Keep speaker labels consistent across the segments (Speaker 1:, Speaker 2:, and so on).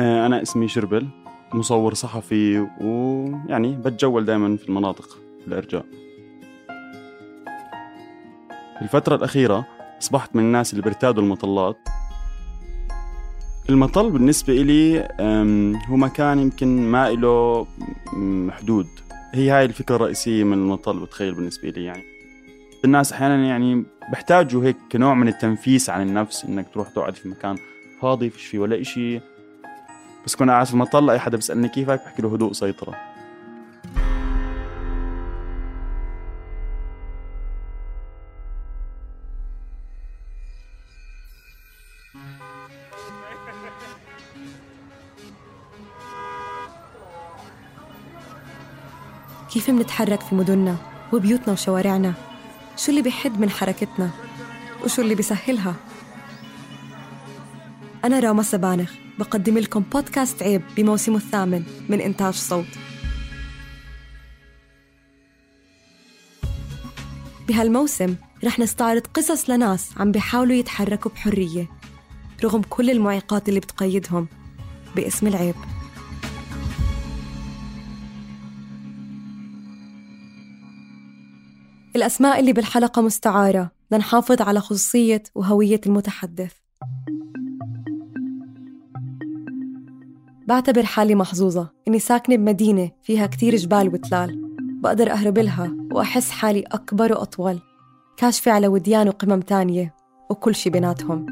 Speaker 1: أنا اسمي شربل مصور صحفي ويعني بتجول دائما في المناطق الإرجاء. في الفترة الأخيرة أصبحت من الناس اللي بيرتادوا المطلات. المطل بالنسبة إلي هو مكان يمكن ما له م، حدود. هي هاي الفكرة الرئيسية من المطل بتخيل بالنسبة لي يعني. الناس أحيانا يعني بحتاجوا هيك كنوع من التنفيس عن النفس إنك تروح تقعد في مكان فاضي فيش فيه ولا إشي. بس كنا قاعد في المطل أي حدا بيسألني كيفك بحكي له هدوء سيطرة.
Speaker 2: كيف منتحرك في مدننا وبيوتنا وشوارعنا؟ شو اللي بيحد من حركتنا؟ وشو اللي بيسهلها؟ أنا راما سبانخ. بقدم لكم بودكاست عيب بموسمه الثامن من إنتاج صوت. بهالموسم رح نستعرض قصص لناس عم بيحاولوا يتحركوا بحرية رغم كل المعيقات اللي بتقيدهم باسم العيب. الأسماء اللي بالحلقة مستعارة لنحافظ على خصوصية وهوية المتحدث. بعتبر حالي محظوظة إني ساكنة بمدينة فيها كتير جبال وتلال. بقدر أهرب لها وأحس حالي أكبر وأطول كاشفة على وديان وقمم تانية وكل شي بيناتهم.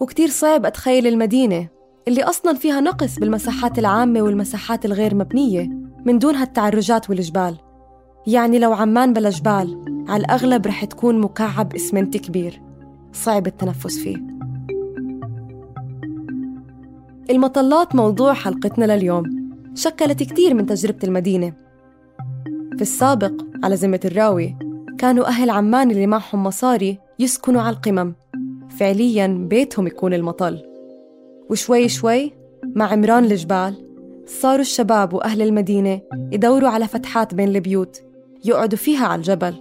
Speaker 2: وكتير صعب أتخيل المدينة اللي أصلاً فيها نقص بالمساحات العامة والمساحات الغير مبنية من دون هالتعرجات والجبال. يعني لو عمان بلا جبال على الأغلب رح تكون مكعب إسمنتي كبير. صعب التنفس فيه. المطلات موضوع حلقتنا لليوم. شكلت كتير من تجربة المدينة. في السابق على ذمة الراوي كانوا أهل عمان اللي معهم مصاري يسكنوا على القمم. فعلياً بيتهم يكون المطل. وشوي شوي مع عمران الجبال صاروا الشباب وأهل المدينة يدوروا على فتحات بين البيوت يقعدوا فيها على الجبل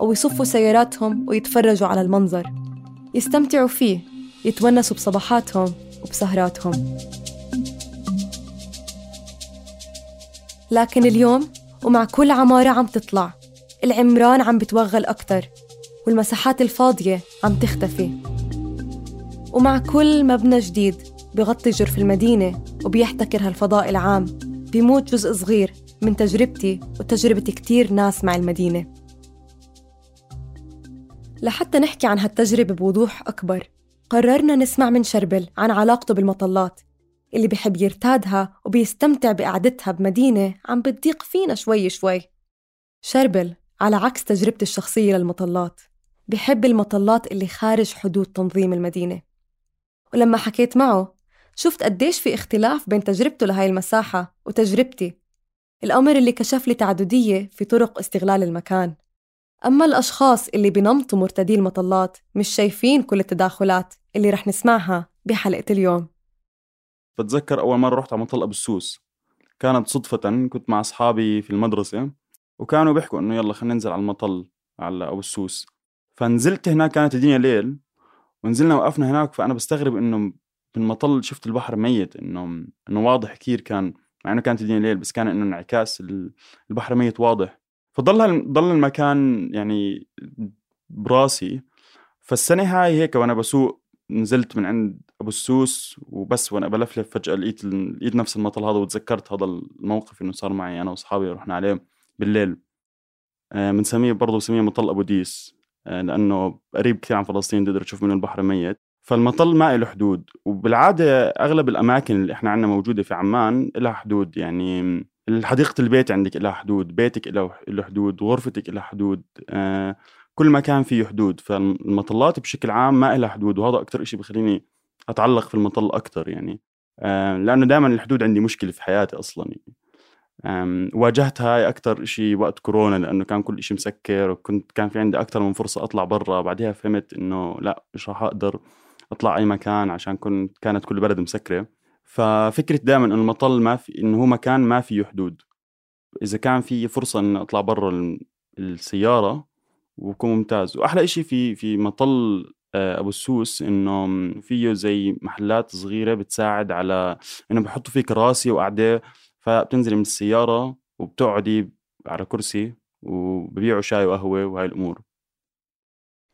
Speaker 2: أو يصفوا سياراتهم ويتفرجوا على المنظر. يستمتعوا فيه يتونسوا بصباحاتهم. وبسهراتهم لكن اليوم ومع كل عمارة عم تطلع العمران عم بتوغل أكتر والمساحات الفاضية عم تختفي. ومع كل مبنى جديد بغطي جرف المدينة وبيحتكر هالفضاء العام بيموت جزء صغير من تجربتي وتجربة كتير ناس مع المدينة. لحتى نحكي عن هالتجربة بوضوح أكبر قررنا نسمع من شربل عن علاقته بالمطلات اللي بحب يرتادها وبيستمتع بقعدتها بمدينة عم بتضيق فينا شوي شوي. شربل على عكس تجربتي الشخصية للمطلات بحب المطلات اللي خارج حدود تنظيم المدينة. ولما حكيت معه شفت قديش في اختلاف بين تجربته لهاي المساحة وتجربتي الأمر اللي كشف لي تعددية في طرق استغلال المكان. أما الأشخاص اللي بنمطوا مرتدي المطلات مش شايفين كل التداخلات اللي رح نسمعها بحلقة اليوم.
Speaker 1: بتذكر أول مرة رحت على مطل أبو السوس. كانت صدفة كنت مع أصحابي في المدرسة وكانوا بيحكوا إنه يلا خلينا ننزل على المطل على أبو السوس. فنزلت هناك كانت الدنيا ليل ونزلنا وقفنا هناك فأنا بستغرب إنه بالمطل شفت البحر ميت إنه إنه واضح كثير كان مع إنه كانت الدنيا ليل بس كان إنه انعكاس ال- البحر ميت واضح. فضل ضل المكان يعني براسي. فالسنة هاي هيك وأنا بسوق نزلت من عند أبو السوس وبس وأنا بلفلف فجأة لقيت لقيت نفس المطل هذا وتذكرت هذا الموقف إنه صار معي أنا وأصحابي رحنا عليه بالليل. آه، بنسميه برضه بنسميه مطل أبو ديس. آه، لأنه قريب كثير عن فلسطين تقدر تشوف منه البحر ميت. فالمطل ما له حدود. وبالعادة أغلب الأماكن اللي إحنا عندنا موجودة في عمان لها حدود. يعني حديقة البيت عندك لها حدود بيتك له حدود غرفتك لها حدود آه، كل مكان فيه حدود. فالمطلات بشكل عام ما لها حدود وهذا أكتر إشي بخليني أتعلق في المطل أكتر يعني. آه، لأنه دائما الحدود عندي مشكلة في حياتي أصلا. يعني أم، واجهت هاي أكتر إشي وقت كورونا لأنه كان كل إشي مسكر وكنت كان في عندي أكتر من فرصة أطلع برا. بعدها فهمت إنه لا مش راح أقدر أطلع أي مكان عشان كنت كانت كل بلد مسكرة. ففكرة دائما إنه المطل ما في إنه هو مكان ما فيه حدود. إذا كان في فرصة إن أطلع برا ال- السيارة وبكون ممتاز. وأحلى إشي في في مطل آه، أبو السوس إنه فيه زي محلات صغيرة بتساعد على إنه بحطوا فيه كراسي وقعدة فبتنزلي من السيارة وبتقعدي على كرسي وببيعوا شاي وقهوة وهاي الأمور.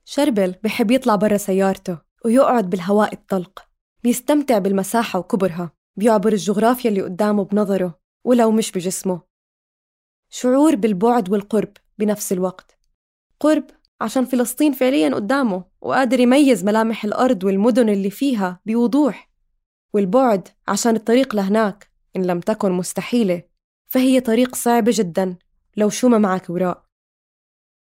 Speaker 2: شربل بحب يطلع برا سيارته ويقعد بالهواء الطلق. بيستمتع بالمساحة وكبرها بيعبر الجغرافيا اللي قدامه بنظره ولو مش بجسمه. شعور بالبعد والقرب بنفس الوقت. قرب عشان فلسطين فعليا قدامه وقادر يميز ملامح الأرض والمدن اللي فيها بوضوح. والبعد عشان الطريق لهناك إن لم تكن مستحيلة فهي طريق صعبة جدا لو شو ما معك وراء.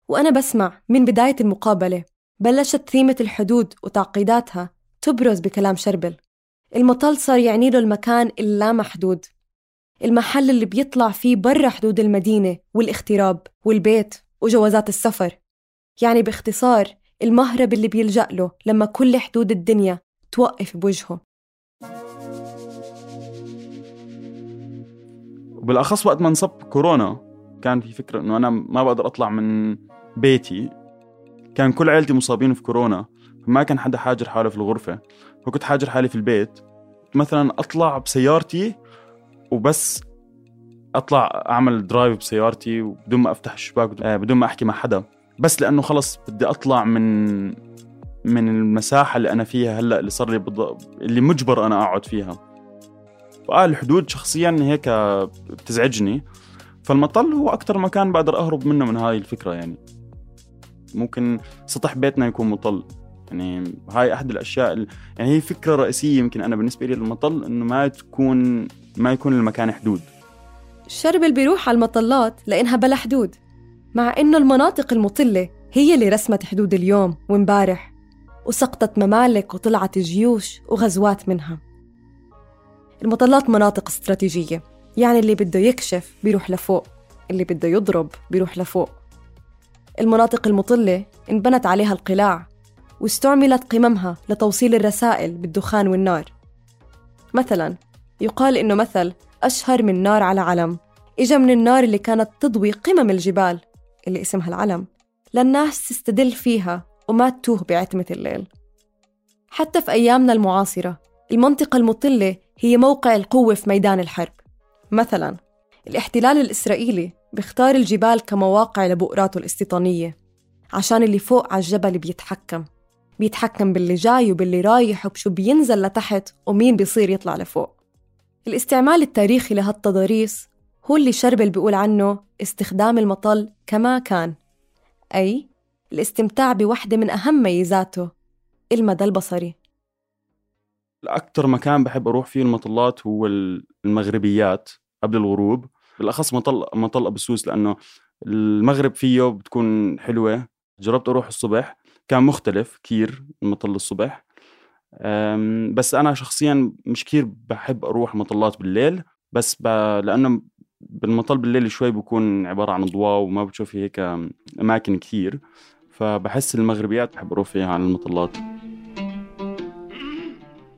Speaker 2: وأنا بسمع من بداية المقابلة بلشت ثيمة الحدود وتعقيداتها تبرز بكلام شربل. المطل صار يعني له المكان اللامحدود. المحل اللي بيطلع فيه برا حدود المدينة والاغتراب والبيت وجوازات السفر. يعني باختصار المهرب اللي بيلجأ له لما كل حدود الدنيا توقف بوجهه.
Speaker 1: وبالأخص وقت ما انصب كورونا كان في فكرة إنه أنا ما بقدر أطلع من بيتي. كان كل عيلتي مصابين في كورونا. فما كان حدا حاجر حاله في الغرفة. فكنت حاجر حالي في البيت. مثلا أطلع بسيارتي وبس. أطلع أعمل درايف بسيارتي وبدون ما أفتح الشباك آه، بدون ما أحكي مع حدا. بس لأنه خلص بدي أطلع من من المساحة اللي أنا فيها هلأ اللي صار لي بض... اللي مجبر أنا أقعد فيها. فآه الحدود شخصيا هيك بتزعجني. فالمطل هو أكتر مكان بقدر أهرب منه من هاي الفكرة يعني. ممكن سطح بيتنا يكون مطل. يعني هاي أحد الأشياء ال- يعني هي فكرة رئيسية يمكن أنا بالنسبة لي المطل إنه ما تكون ما يكون المكان حدود.
Speaker 2: شربل بيروح على المطلات لأنها بلا حدود مع إنه المناطق المطلة هي اللي رسمت حدود اليوم وامبارح وسقطت ممالك وطلعت جيوش وغزوات منها. المطلات مناطق استراتيجية يعني اللي بده يكشف بيروح لفوق اللي بده يضرب بيروح لفوق. المناطق المطلة انبنت عليها القلاع واستعملت قممها لتوصيل الرسائل بالدخان والنار. مثلا يقال إنه مثل أشهر من نار على علم. إجا من النار اللي كانت تضوي قمم الجبال اللي اسمها العلم. للناس تستدل فيها وما تتوه بعتمة الليل. حتى في أيامنا المعاصرة المنطقة المطلة هي موقع القوة في ميدان الحرب. مثلا الاحتلال الإسرائيلي بيختار الجبال كمواقع لبؤراته الاستيطانية عشان اللي فوق على الجبل بيتحكم. بيتحكم باللي جاي وباللي رايح وبشو بينزل لتحت ومين بيصير يطلع لفوق. الاستعمال التاريخي لهالتضاريس هو اللي شربل بيقول عنه استخدام المطل كما كان أي الاستمتاع بوحدة من أهم ميزاته المدى البصري.
Speaker 1: أكتر مكان بحب أروح فيه المطلات هو المغربيات قبل الغروب. بالأخص مطل مطل أبو سوس لأنه المغرب فيه بتكون حلوة. جربت أروح الصبح كان مختلف كتير المطل الصبح. بس أنا شخصيا مش كتير بحب أروح مطلات بالليل بس ب... لأنه بالمطل بالليل شوي بكون عبارة عن ضواء وما بتشوفي هيك أماكن كتير فبحس المغربيات بحب أروح فيها عن المطلات.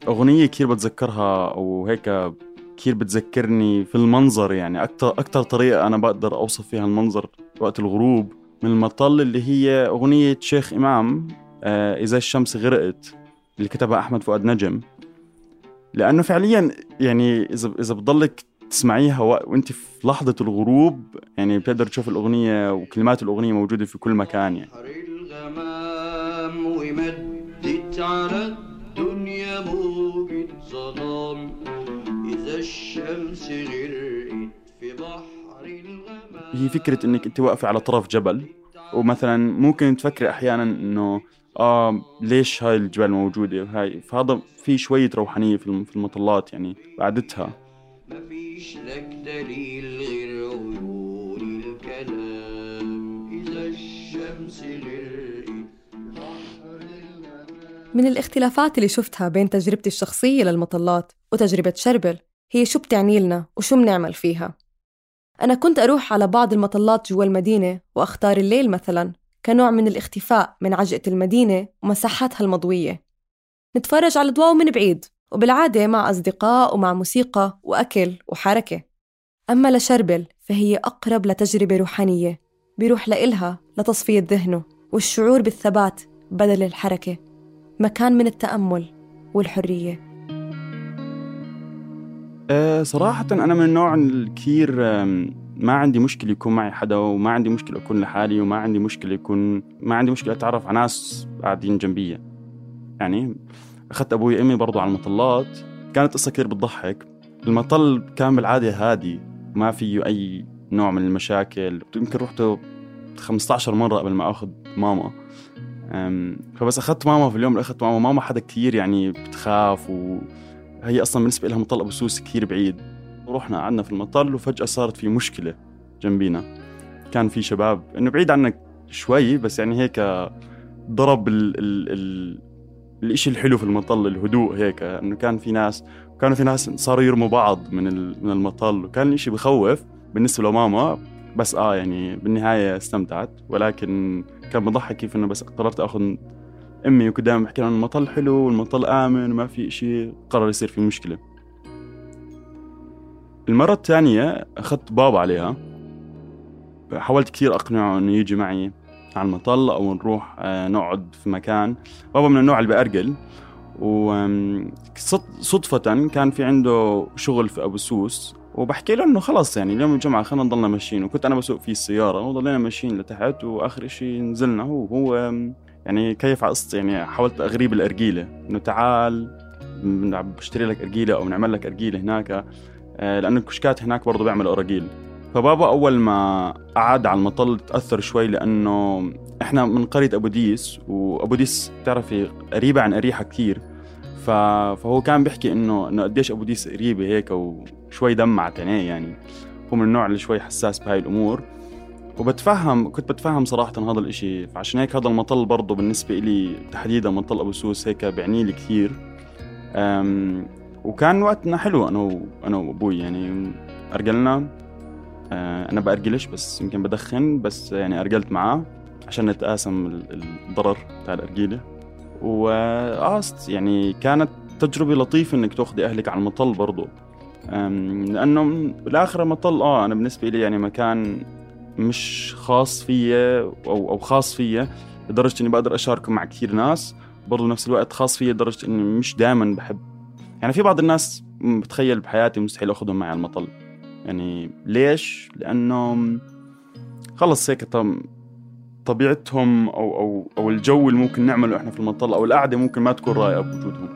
Speaker 1: أغنية كتير بتذكرها أو هيك كتير بتذكرني في المنظر يعني أكتر أكتر طريقة أنا بقدر أوصف فيها المنظر وقت الغروب. من المطل اللي هي أغنية شيخ إمام آه إذا الشمس غرقت اللي كتبها أحمد فؤاد نجم. لأنه فعليا يعني إذا إذا بتضلك تسمعيها وأنت في لحظة الغروب يعني بتقدر تشوف الأغنية وكلمات الأغنية موجودة في كل مكان يعني.
Speaker 3: الغمام ومدت على الدنيا موجة ظلام. إذا الشمس غرقت في بحر
Speaker 1: هي فكرة إنك أنت واقفة على طرف جبل ومثلا ممكن تفكري أحيانا إنه آه ليش هاي الجبال موجودة؟ وهاي فهذا في شوية روحانية في في المطلات يعني بعدتها.
Speaker 3: مفيش لك دليل غير عيون الكلام. إذا الشمس غرقت
Speaker 2: من الاختلافات اللي شفتها بين تجربتي الشخصية للمطلات وتجربة شربل هي شو بتعني لنا وشو بنعمل فيها؟ أنا كنت أروح على بعض المطلات جوا المدينة وأختار الليل مثلاً كنوع من الاختفاء من عجقة المدينة ومساحاتها المضوية. نتفرج على الضوء من بعيد وبالعادة مع أصدقاء ومع موسيقى وأكل وحركة. أما لشربل فهي أقرب لتجربة روحانية بيروح لإلها لتصفية ذهنه والشعور بالثبات بدل الحركة. مكان من التأمل والحرية.
Speaker 1: أه صراحة أنا من النوع الكثير ما عندي مشكلة يكون معي حدا وما عندي مشكلة أكون لحالي وما عندي مشكلة يكون ما عندي مشكلة أتعرف على ناس قاعدين جنبي. يعني أخذت أبوي وأمي برضو على المطلات. كانت قصة كثير بتضحك. المطل كان بالعادة هادي ما فيه أي نوع من المشاكل. يمكن رحته 15 مرة قبل ما أخذ ماما. فبس أخذت ماما في اليوم اللي أخذت ماما. ماما حدا كثير يعني بتخاف وهي أصلا بالنسبة لها مطل أبو سوس كثير بعيد. ورحنا قعدنا في المطل وفجأة صارت في مشكلة جنبينا. كان في شباب إنه بعيد عنك شوي بس يعني هيك ضرب ال ال ال الإشي الحلو في المطل الهدوء هيك. إنه كان في ناس كانوا في ناس صاروا يرموا بعض من من المطل وكان الإشي بخوف بالنسبة لماما بس آه يعني بالنهاية استمتعت. ولكن كان بضحك كيف إنه بس قررت آخذ أمي وكنت دائما بحكي لها المطل حلو والمطل آمن وما في إشي قرر يصير في مشكلة. المرة الثانية أخذت بابا عليها. حاولت كثير أقنعه إنه يجي معي على المطل أو نروح آه، نقعد في مكان. بابا من النوع اللي بأرجل وصدفة كان في عنده شغل في أبو سوس. وبحكي له إنه خلص يعني اليوم الجمعة خلينا نضلنا ماشيين. وكنت أنا بسوق فيه السيارة وضلينا ماشيين لتحت وآخر إشي نزلنا هو هو يعني كيف على قصتي يعني حاولت أغريب الأرجيلة. إنه تعال بشتري لك أرجيلة أو بنعمل لك أرجيلة هناك آه، لأنه الكشكات هناك برضه بيعملوا اراجيل فبابا أول ما قعد على المطل تأثر شوي لأنه إحنا من قرية أبو ديس وأبو ديس بتعرفي قريبة عن أريحة كثير. فهو كان بيحكي إنه إنه قديش أبو ديس قريبة هيك وشوي دمعت عينيه يعني. هو من النوع اللي شوي حساس بهاي الأمور. وبتفهم كنت بتفهم صراحة هذا الإشي. فعشان هيك هذا المطل برضه بالنسبة إلي تحديدا مطل أبو سوس هيك بيعني لي كثير. وكان وقتنا حلو أنا و... أنا وأبوي يعني. أرجلنا أه، أنا بأرجلش بس يمكن بدخن بس يعني أرجلت معاه عشان نتقاسم ال- الضرر بتاع الأرجيلة. وآه يعني كانت تجربة لطيفة إنك تأخذي أهلك على المطل برضه لأنه بالآخر المطل آه أنا بالنسبة لي يعني مكان مش خاص فيا أو أو خاص فيا لدرجة إني بقدر أشاركه مع كثير ناس برضه بنفس الوقت خاص فيا لدرجة إني مش دائما بحب. يعني في بعض الناس بتخيل بحياتي مستحيل أخذهم معي على المطل. يعني ليش؟ لأنه خلص هيك طب طبيعتهم أو أو أو الجو اللي ممكن نعمله إحنا في المطل أو القعدة ممكن ما تكون رايقة بوجودهم.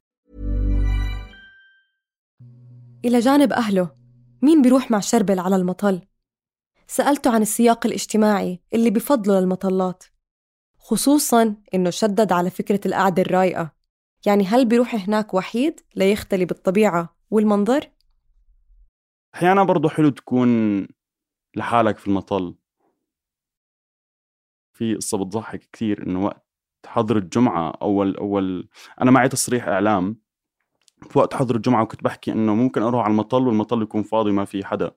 Speaker 2: إلى جانب أهله مين بيروح مع شربل على المطل؟ سألته عن السياق الاجتماعي اللي بفضله للمطلات خصوصا إنه شدد على فكرة القعدة الرايقة يعني هل بيروح هناك وحيد ليختلي بالطبيعة والمنظر؟
Speaker 1: أحيانا برضو حلو تكون لحالك في المطل في قصة بتضحك كثير إنه وقت حظر الجمعة أول أول أنا معي تصريح إعلام في وقت حظر الجمعة وكنت بحكي إنه ممكن أروح على المطل والمطل يكون فاضي ما في حدا.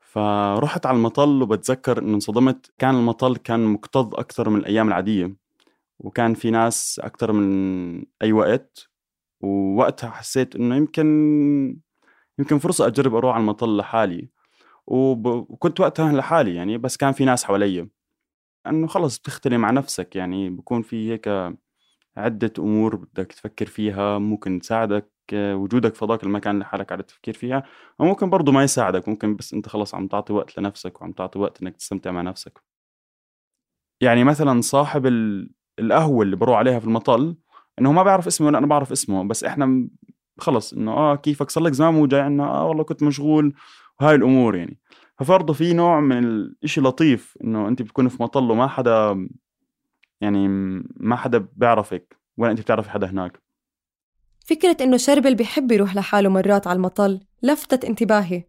Speaker 1: فرحت على المطل وبتذكر إنه انصدمت. كان المطل كان مكتظ أكثر من الأيام العادية وكان في ناس أكثر من أي وقت. ووقتها حسيت إنه يمكن يمكن فرصة أجرب أروح على المطل لحالي. وكنت وقتها لحالي يعني بس كان في ناس حوالي. إنه خلص بتختلي مع نفسك يعني بكون في هيك عدة أمور بدك تفكر فيها ممكن تساعدك. وجودك في هذاك المكان لحالك على التفكير فيها وممكن برضه ما يساعدك ممكن بس أنت خلص عم تعطي وقت لنفسك وعم تعطي وقت إنك تستمتع مع نفسك. يعني مثلا صاحب القهوة اللي بروح عليها في المطل إنه ما بيعرف اسمي ولا أنا بعرف اسمه بس إحنا خلص إنه آه كيفك؟ صار لك زمان مو جاي عنا آه والله كنت مشغول وهاي الأمور يعني. فبرضه في نوع من الإشي لطيف إنه أنت بتكون في مطل وما حدا يعني ما حدا بيعرفك ولا أنت بتعرفي حدا هناك.
Speaker 2: فكرة إنه شربل بيحب يروح لحاله مرات على المطل لفتت انتباهي.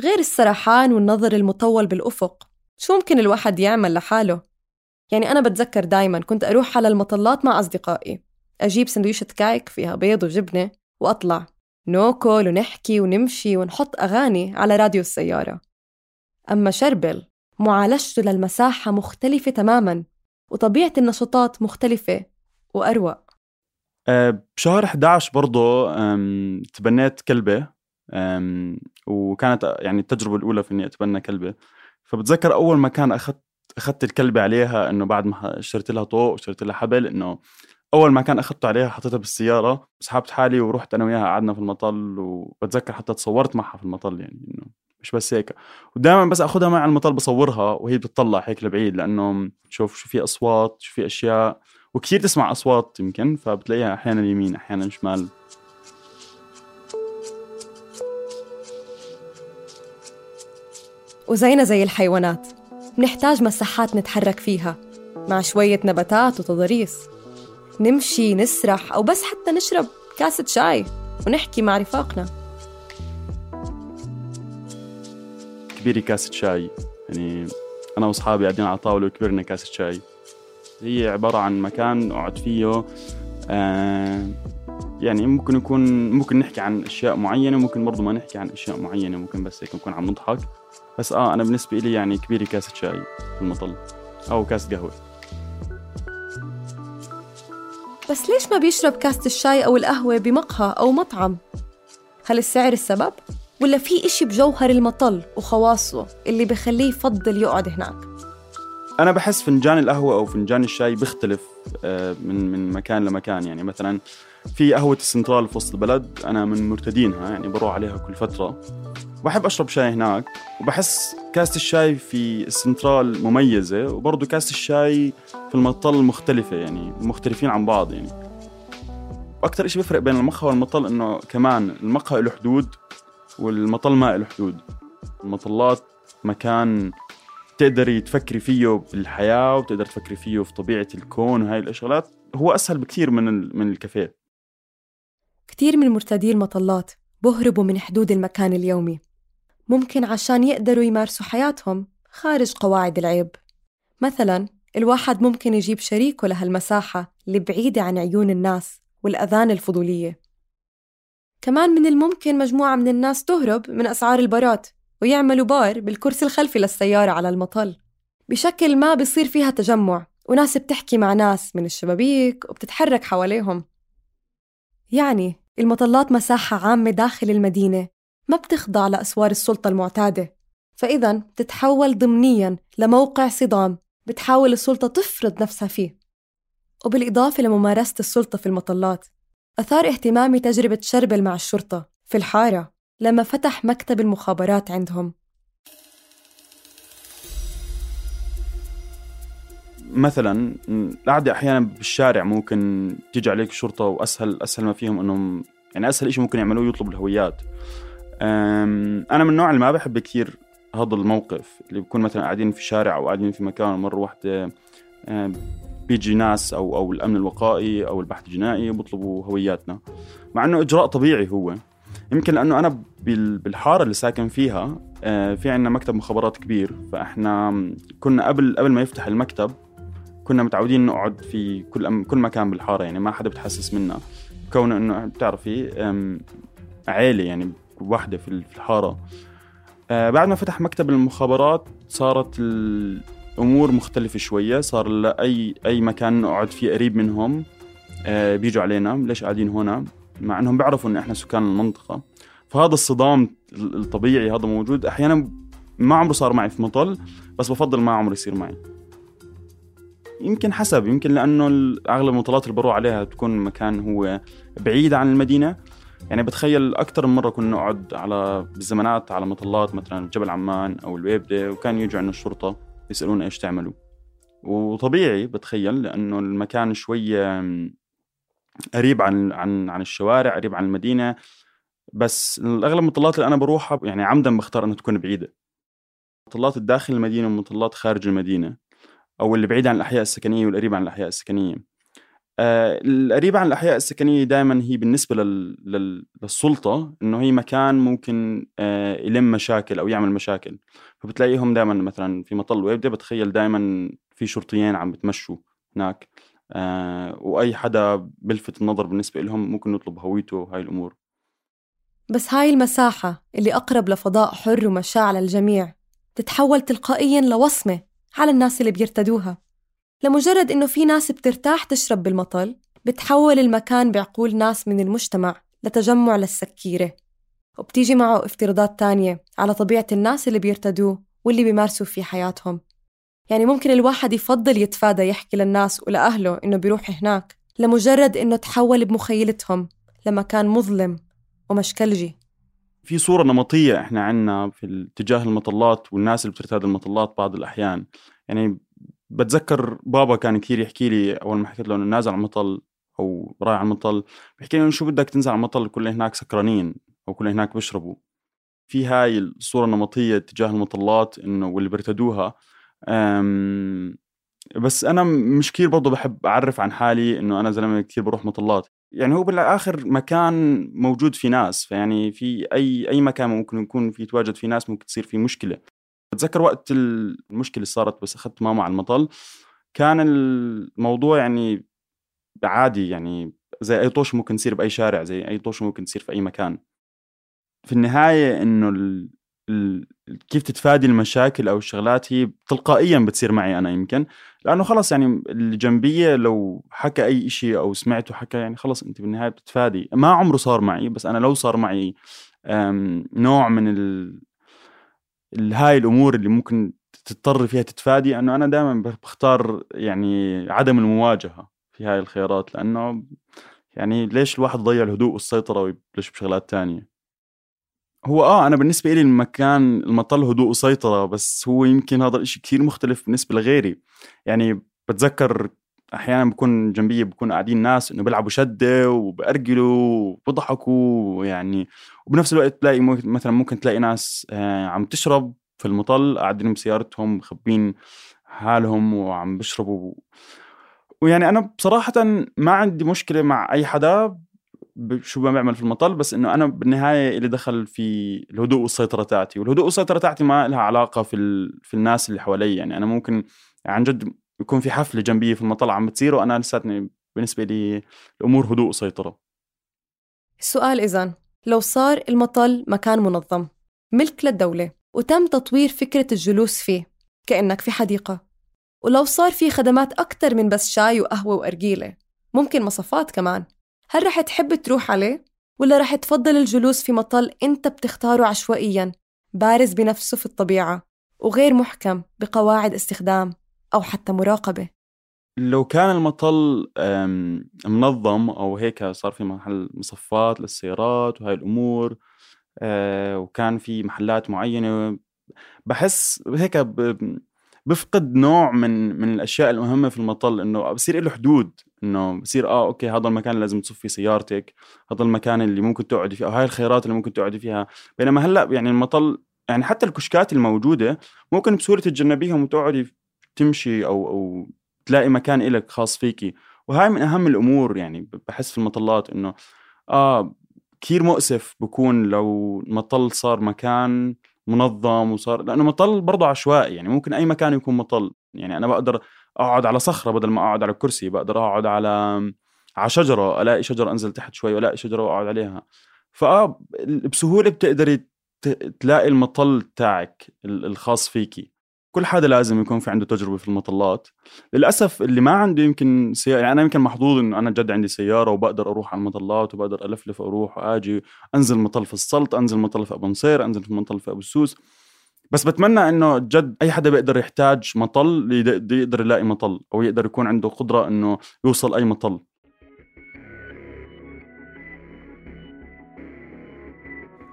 Speaker 2: غير السرحان والنظر المطول بالأفق شو ممكن الواحد يعمل لحاله؟ يعني أنا بتذكر دايما كنت أروح على المطلات مع أصدقائي أجيب سندويشة كايك فيها بيض وجبنة وأطلع نأكل ونحكي ونمشي ونحط أغاني على راديو السيارة. أما شربل معالجته للمساحة مختلفة تماما وطبيعة النشاطات مختلفة وأروق.
Speaker 1: بشهر 11 برضه تبنيت كلبة وكانت يعني التجربة الأولى في إني أتبنى كلبة. فبتذكر أول ما كان أخذت أخذت الكلبة عليها إنه بعد ما اشتريت لها طوق واشتريت لها حبل إنه أول ما كان أخذته عليها حطيتها بالسيارة سحبت حالي ورحت أنا وياها قعدنا في المطل وبتذكر حتى تصورت معها في المطل يعني إنه مش بس هيك. ودائما بس أخذها معي على المطل بصورها وهي بتطلع هيك لبعيد لأنه شوف شو في أصوات شو في أشياء. وكثير تسمع أصوات يمكن فبتلاقيها أحيانا يمين أحيانا شمال.
Speaker 2: وزينا زي الحيوانات بنحتاج مساحات نتحرك فيها مع شوية نباتات وتضاريس. نمشي نسرح أو بس حتى نشرب كاسة شاي ونحكي مع رفاقنا.
Speaker 1: كبيري كاسة شاي يعني أنا وأصحابي قاعدين على طاولة وكبرنا كاسة شاي. هي عبارة عن مكان أقعد فيه آه يعني ممكن يكون ممكن نحكي عن أشياء معينة ممكن برضو ما نحكي عن أشياء معينة ممكن بس هيك نكون عم نضحك بس آه أنا بالنسبة لي يعني كبيري كاسة شاي في المطل أو كاسة قهوة
Speaker 2: بس ليش ما بيشرب كاسة الشاي أو القهوة بمقهى أو مطعم؟ هل السعر السبب؟ ولا في إشي بجوهر المطل وخواصه اللي بخليه يفضل يقعد هناك
Speaker 1: أنا بحس فنجان القهوة أو فنجان الشاي بيختلف آه، من من مكان لمكان. يعني مثلا في قهوة السنترال في وسط البلد أنا من مرتدينها يعني بروح عليها كل فترة. بحب أشرب شاي هناك وبحس كاسة الشاي في السنترال مميزة وبرضه كاسة الشاي في المطل مختلفة يعني مختلفين عن بعض يعني. وأكثر إشي بيفرق بين المقهى والمطل إنه كمان المقهى له حدود والمطل ما له حدود. المطلات مكان تقدري تفكري فيه بالحياة وتقدر تفكري فيه في طبيعة الكون وهاي الشغلات هو أسهل بكثير من من الكافيه.
Speaker 2: كثير من مرتدي المطلات بهربوا من حدود المكان اليومي. ممكن عشان يقدروا يمارسوا حياتهم خارج قواعد العيب. مثلا الواحد ممكن يجيب شريكه لهالمساحة اللي بعيدة عن عيون الناس والأذان الفضولية. كمان من الممكن مجموعة من الناس تهرب من أسعار البارات ويعملوا بار بالكرسي الخلفي للسيارة على المطل. بشكل ما بصير فيها تجمع وناس بتحكي مع ناس من الشبابيك وبتتحرك حواليهم. يعني المطلات مساحة عامة داخل المدينة ما بتخضع لأسوار السلطة المعتادة. فإذا بتتحول ضمنيا لموقع صدام بتحاول السلطة تفرض نفسها فيه. وبالإضافة لممارسة السلطة في المطلات أثار اهتمامي تجربة شربل مع الشرطة في الحارة. لما فتح مكتب المخابرات عندهم.
Speaker 1: مثلا القعدة أحيانا بالشارع ممكن تيجي عليك الشرطة وأسهل أسهل ما فيهم إنهم يعني أسهل إشي ممكن يعملوه يطلبوا الهويات. أنا من النوع اللي ما بحب كثير هذا الموقف اللي بكون مثلا قاعدين في شارع أو قاعدين في مكان مرة واحدة أم، بيجي ناس أو أو الأمن الوقائي أو البحث الجنائي بيطلبوا هوياتنا. مع إنه إجراء طبيعي هو. يمكن لأنه أنا بال- بالحارة اللي ساكن فيها آه، في عندنا مكتب مخابرات كبير فإحنا كنا قبل قبل ما يفتح المكتب كنا متعودين نقعد في كل كل مكان بالحارة يعني ما حدا بتحسس منا. كون إنه بتعرفي عيلة يعني واحدة في ال- في الحارة. آه، بعد ما فتح مكتب المخابرات صارت الأمور مختلفة شوية صار لا أي أي مكان نقعد فيه قريب منهم آه، بيجوا علينا ليش قاعدين هنا؟ مع انهم بيعرفوا ان إحنا سكان المنطقة. فهذا الصدام ال- الطبيعي هذا موجود. أحيانا ما عمره صار معي في مطل بس بفضل ما عمره يصير معي. يمكن حسب يمكن لأنه أغلب المطلات اللي بروح عليها تكون مكان هو بعيد عن المدينة. يعني بتخيل أكثر من مرة كنا نقعد على بالزمانات على مطلات مثلا جبل عمان أو الويبدة وكان يجوا عنا الشرطة يسألونا إيش تعملوا. وطبيعي بتخيل لأنه المكان شوية قريب عن عن عن الشوارع قريب عن المدينة. بس اغلب المطلات اللي أنا بروحها يعني عمدا بختار إنها تكون بعيدة. مطلات الداخل المدينة ومطلات خارج المدينة أو اللي بعيد عن الأحياء السكنية والقريب عن الأحياء السكنية. آه القريبة عن الأحياء السكنية دائما هي بالنسبة لل... لل... للسلطة إنه هي مكان ممكن آه يلم مشاكل أو يعمل مشاكل. فبتلاقيهم دائما مثلا في مطل ويبدأ بتخيل دائما في شرطيين عم بتمشوا هناك. آه وأي حدا بلفت النظر بالنسبة لهم ممكن نطلب هويته وهاي الأمور.
Speaker 2: بس هاي المساحة اللي أقرب لفضاء حر ومشاع للجميع تتحول تلقائياً لوصمة على الناس اللي بيرتدوها. لمجرد إنه في ناس بترتاح تشرب بالمطل بتحول المكان بعقول ناس من المجتمع لتجمع للسكيرة. وبتيجي معه افتراضات تانية على طبيعة الناس اللي بيرتدوه واللي بيمارسوا في حياتهم. يعني ممكن الواحد يفضل يتفادى يحكي للناس ولأهله إنه بيروح هناك لمجرد إنه تحول بمخيلتهم لمكان مظلم ومشكلجي.
Speaker 1: في صورة نمطية إحنا عنا في اتجاه المطلات والناس اللي بترتاد المطلات بعض الأحيان. يعني بتذكر بابا كان كثير يحكي لي أول ما حكيت له إنه نازل على المطل أو رايح على المطل بيحكي لي إنه شو بدك تنزل على المطل؟ كل هناك سكرانين أو كل هناك بيشربوا. في هاي الصورة النمطية تجاه المطلات إنه واللي بيرتدوها بس أنا مش كثير برضه بحب أعرف عن حالي إنه أنا زلمة كثير بروح مطلات. يعني هو بالآخر مكان موجود فيه ناس فيعني في أي أي مكان ممكن يكون في يتواجد فيه ناس ممكن تصير فيه مشكلة. بتذكر وقت المشكلة صارت بس أخذت ماما على المطل. كان الموضوع يعني عادي يعني زي أي طوش ممكن يصير بأي شارع زي أي طوش ممكن يصير في أي مكان. في النهاية إنه. كيف تتفادي المشاكل أو الشغلات هي تلقائيا بتصير معي أنا يمكن لأنه خلص يعني اللي جنبية لو حكى أي شيء أو سمعته حكى يعني خلص أنت بالنهاية بتتفادي ما عمره صار معي بس أنا لو صار معي نوع من. ال- هاي الأمور اللي ممكن تضطر فيها تتفادي أنه أنا دائما بختار يعني عدم المواجهة في هاي الخيارات لأنه يعني ليش الواحد ضيع الهدوء والسيطرة ويبلش بشغلات تانية هو آه أنا بالنسبة لي المكان المطل هدوء وسيطرة بس هو يمكن هذا الإشي كثير مختلف بالنسبة لغيري. يعني بتذكر أحيانا بكون جنبي بكون قاعدين ناس إنه بيلعبوا شدة وبأرجلوا وبضحكوا يعني وبنفس الوقت تلاقي مثلا ممكن تلاقي ناس آه، عم تشرب في المطل قاعدين بسيارتهم مخبين حالهم وعم بيشربوا. ويعني أنا بصراحة ما عندي مشكلة مع أي حدا شو ما بيعمل في المطل بس إنه أنا بالنهاية اللي دخل في الهدوء والسيطرة تاعتي. والهدوء والسيطرة تاعتي ما لها علاقة في ال... في الناس اللي حوالي. يعني أنا ممكن عن جد يكون في حفلة جنبي في المطل عم بتصير وأنا لساتني بالنسبة لي الأمور هدوء وسيطرة.
Speaker 2: السؤال إذن لو صار المطل مكان منظم ملك للدولة وتم تطوير فكرة الجلوس فيه كأنك في حديقة. ولو صار في خدمات أكتر من بس شاي وقهوة وأرجيلة ممكن مصفات كمان. هل رح تحب تروح عليه؟ ولا رح تفضل الجلوس في مطل أنت بتختاره عشوائياً بارز بنفسه في الطبيعة وغير محكم بقواعد استخدام أو حتى مراقبة
Speaker 1: لو كان المطل منظم أو هيك صار في محل مصفات للسيارات وهاي الأمور آه، وكان في محلات معينة بحس هيك بفقد نوع من من الأشياء المهمة في المطل إنه بصير له حدود إنه بصير آه أوكي هذا المكان اللي لازم تصفي سيارتك هذا المكان اللي ممكن تقعدي فيه أو هاي الخيارات اللي ممكن تقعدي فيها. بينما هلأ يعني المطل يعني حتى الكشكات الموجودة ممكن بسهولة تتجنبيهم وتقعدي تمشي أو أو تلاقي مكان إلك خاص فيكي. وهاي من أهم الأمور يعني بحس في المطلات إنه آه كثير مؤسف بكون لو المطل صار مكان منظم وصار لأنه مطل برضه عشوائي يعني ممكن أي مكان يكون مطل. يعني أنا بقدر أقعد على صخرة بدل ما أقعد على كرسي بقدر أقعد على على شجرة ألاقي شجرة أنزل تحت شوي وألاقي شجرة وأقعد عليها. فاه بسهولة بتقدري تلاقي المطل تاعك ال- الخاص فيكي كل حدا لازم يكون في عنده تجربة في المطلات. للأسف اللي ما عنده يمكن سيارة يعني أنا يمكن محظوظ إنه أنا جد عندي سيارة وبقدر أروح على المطلات وبقدر ألفلف أروح وآجي. أنزل مطل في السلط أنزل مطل في أبو نصير أنزل في مطل في أبو السوس. بس بتمنى إنه جد أي حدا بيقدر يحتاج مطل يقدر يلاقي مطل أو يقدر يكون عنده قدرة إنه يوصل أي مطل.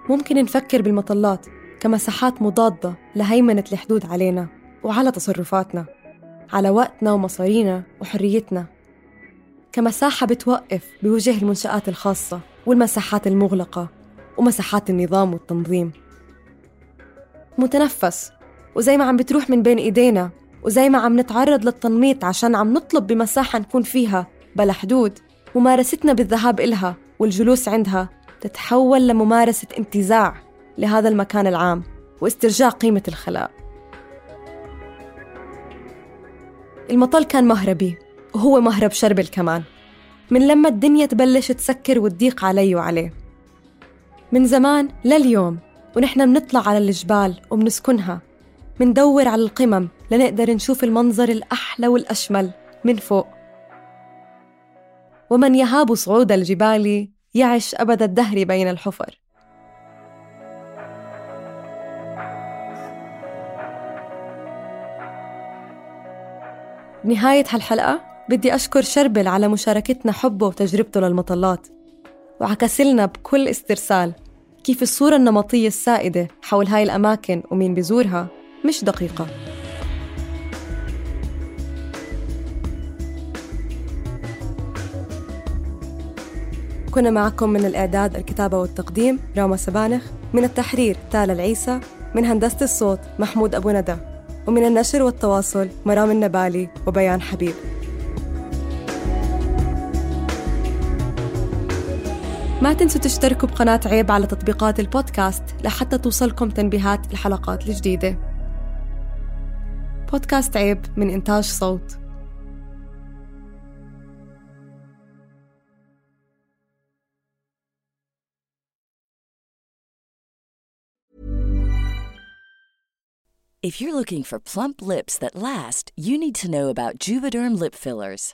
Speaker 2: ممكن نفكر بالمطلات كمساحات مضادة لهيمنة الحدود علينا وعلى تصرفاتنا على وقتنا ومصارينا وحريتنا. كمساحة بتوقف بوجه المنشآت الخاصة والمساحات المغلقة ومساحات النظام والتنظيم. متنفس وزي ما عم بتروح من بين إيدينا وزي ما عم نتعرض للتنميط عشان عم نطلب بمساحة نكون فيها. بلا حدود ممارستنا بالذهاب إلها والجلوس عندها تتحول لممارسة انتزاع لهذا المكان العام واسترجاع قيمة الخلاء. المطل كان مهربي وهو مهرب شربل كمان من لما الدنيا تبلش تسكر وتضيق علي وعليه. من زمان لليوم ونحن بنطلع على الجبال وبنسكنها. مندور على القمم لنقدر نشوف المنظر الأحلى والأشمل من فوق. ومن يهاب صعود الجبال يعش أبد الدهر بين الحفر. بنهاية هالحلقة بدي أشكر شربل على مشاركتنا حبه وتجربته للمطلات. وعكسلنا بكل استرسال. كيف الصورة النمطية السائدة حول هاي الأماكن ومين بزورها مش دقيقة. كنا معكم من الإعداد الكتابة والتقديم راما سبانخ من التحرير تالا العيسى من هندسة الصوت محمود أبو ندى ومن النشر والتواصل مرام النبالي وبيان حبيب. ما تنسوا تشتركوا بقناة عيب على تطبيقات البودكاست لحتى توصلكم تنبيهات الحلقات الجديدة بودكاست عيب من إنتاج صوت
Speaker 4: If you're looking for plump lips that last, you need to know about Juvederm lip fillers.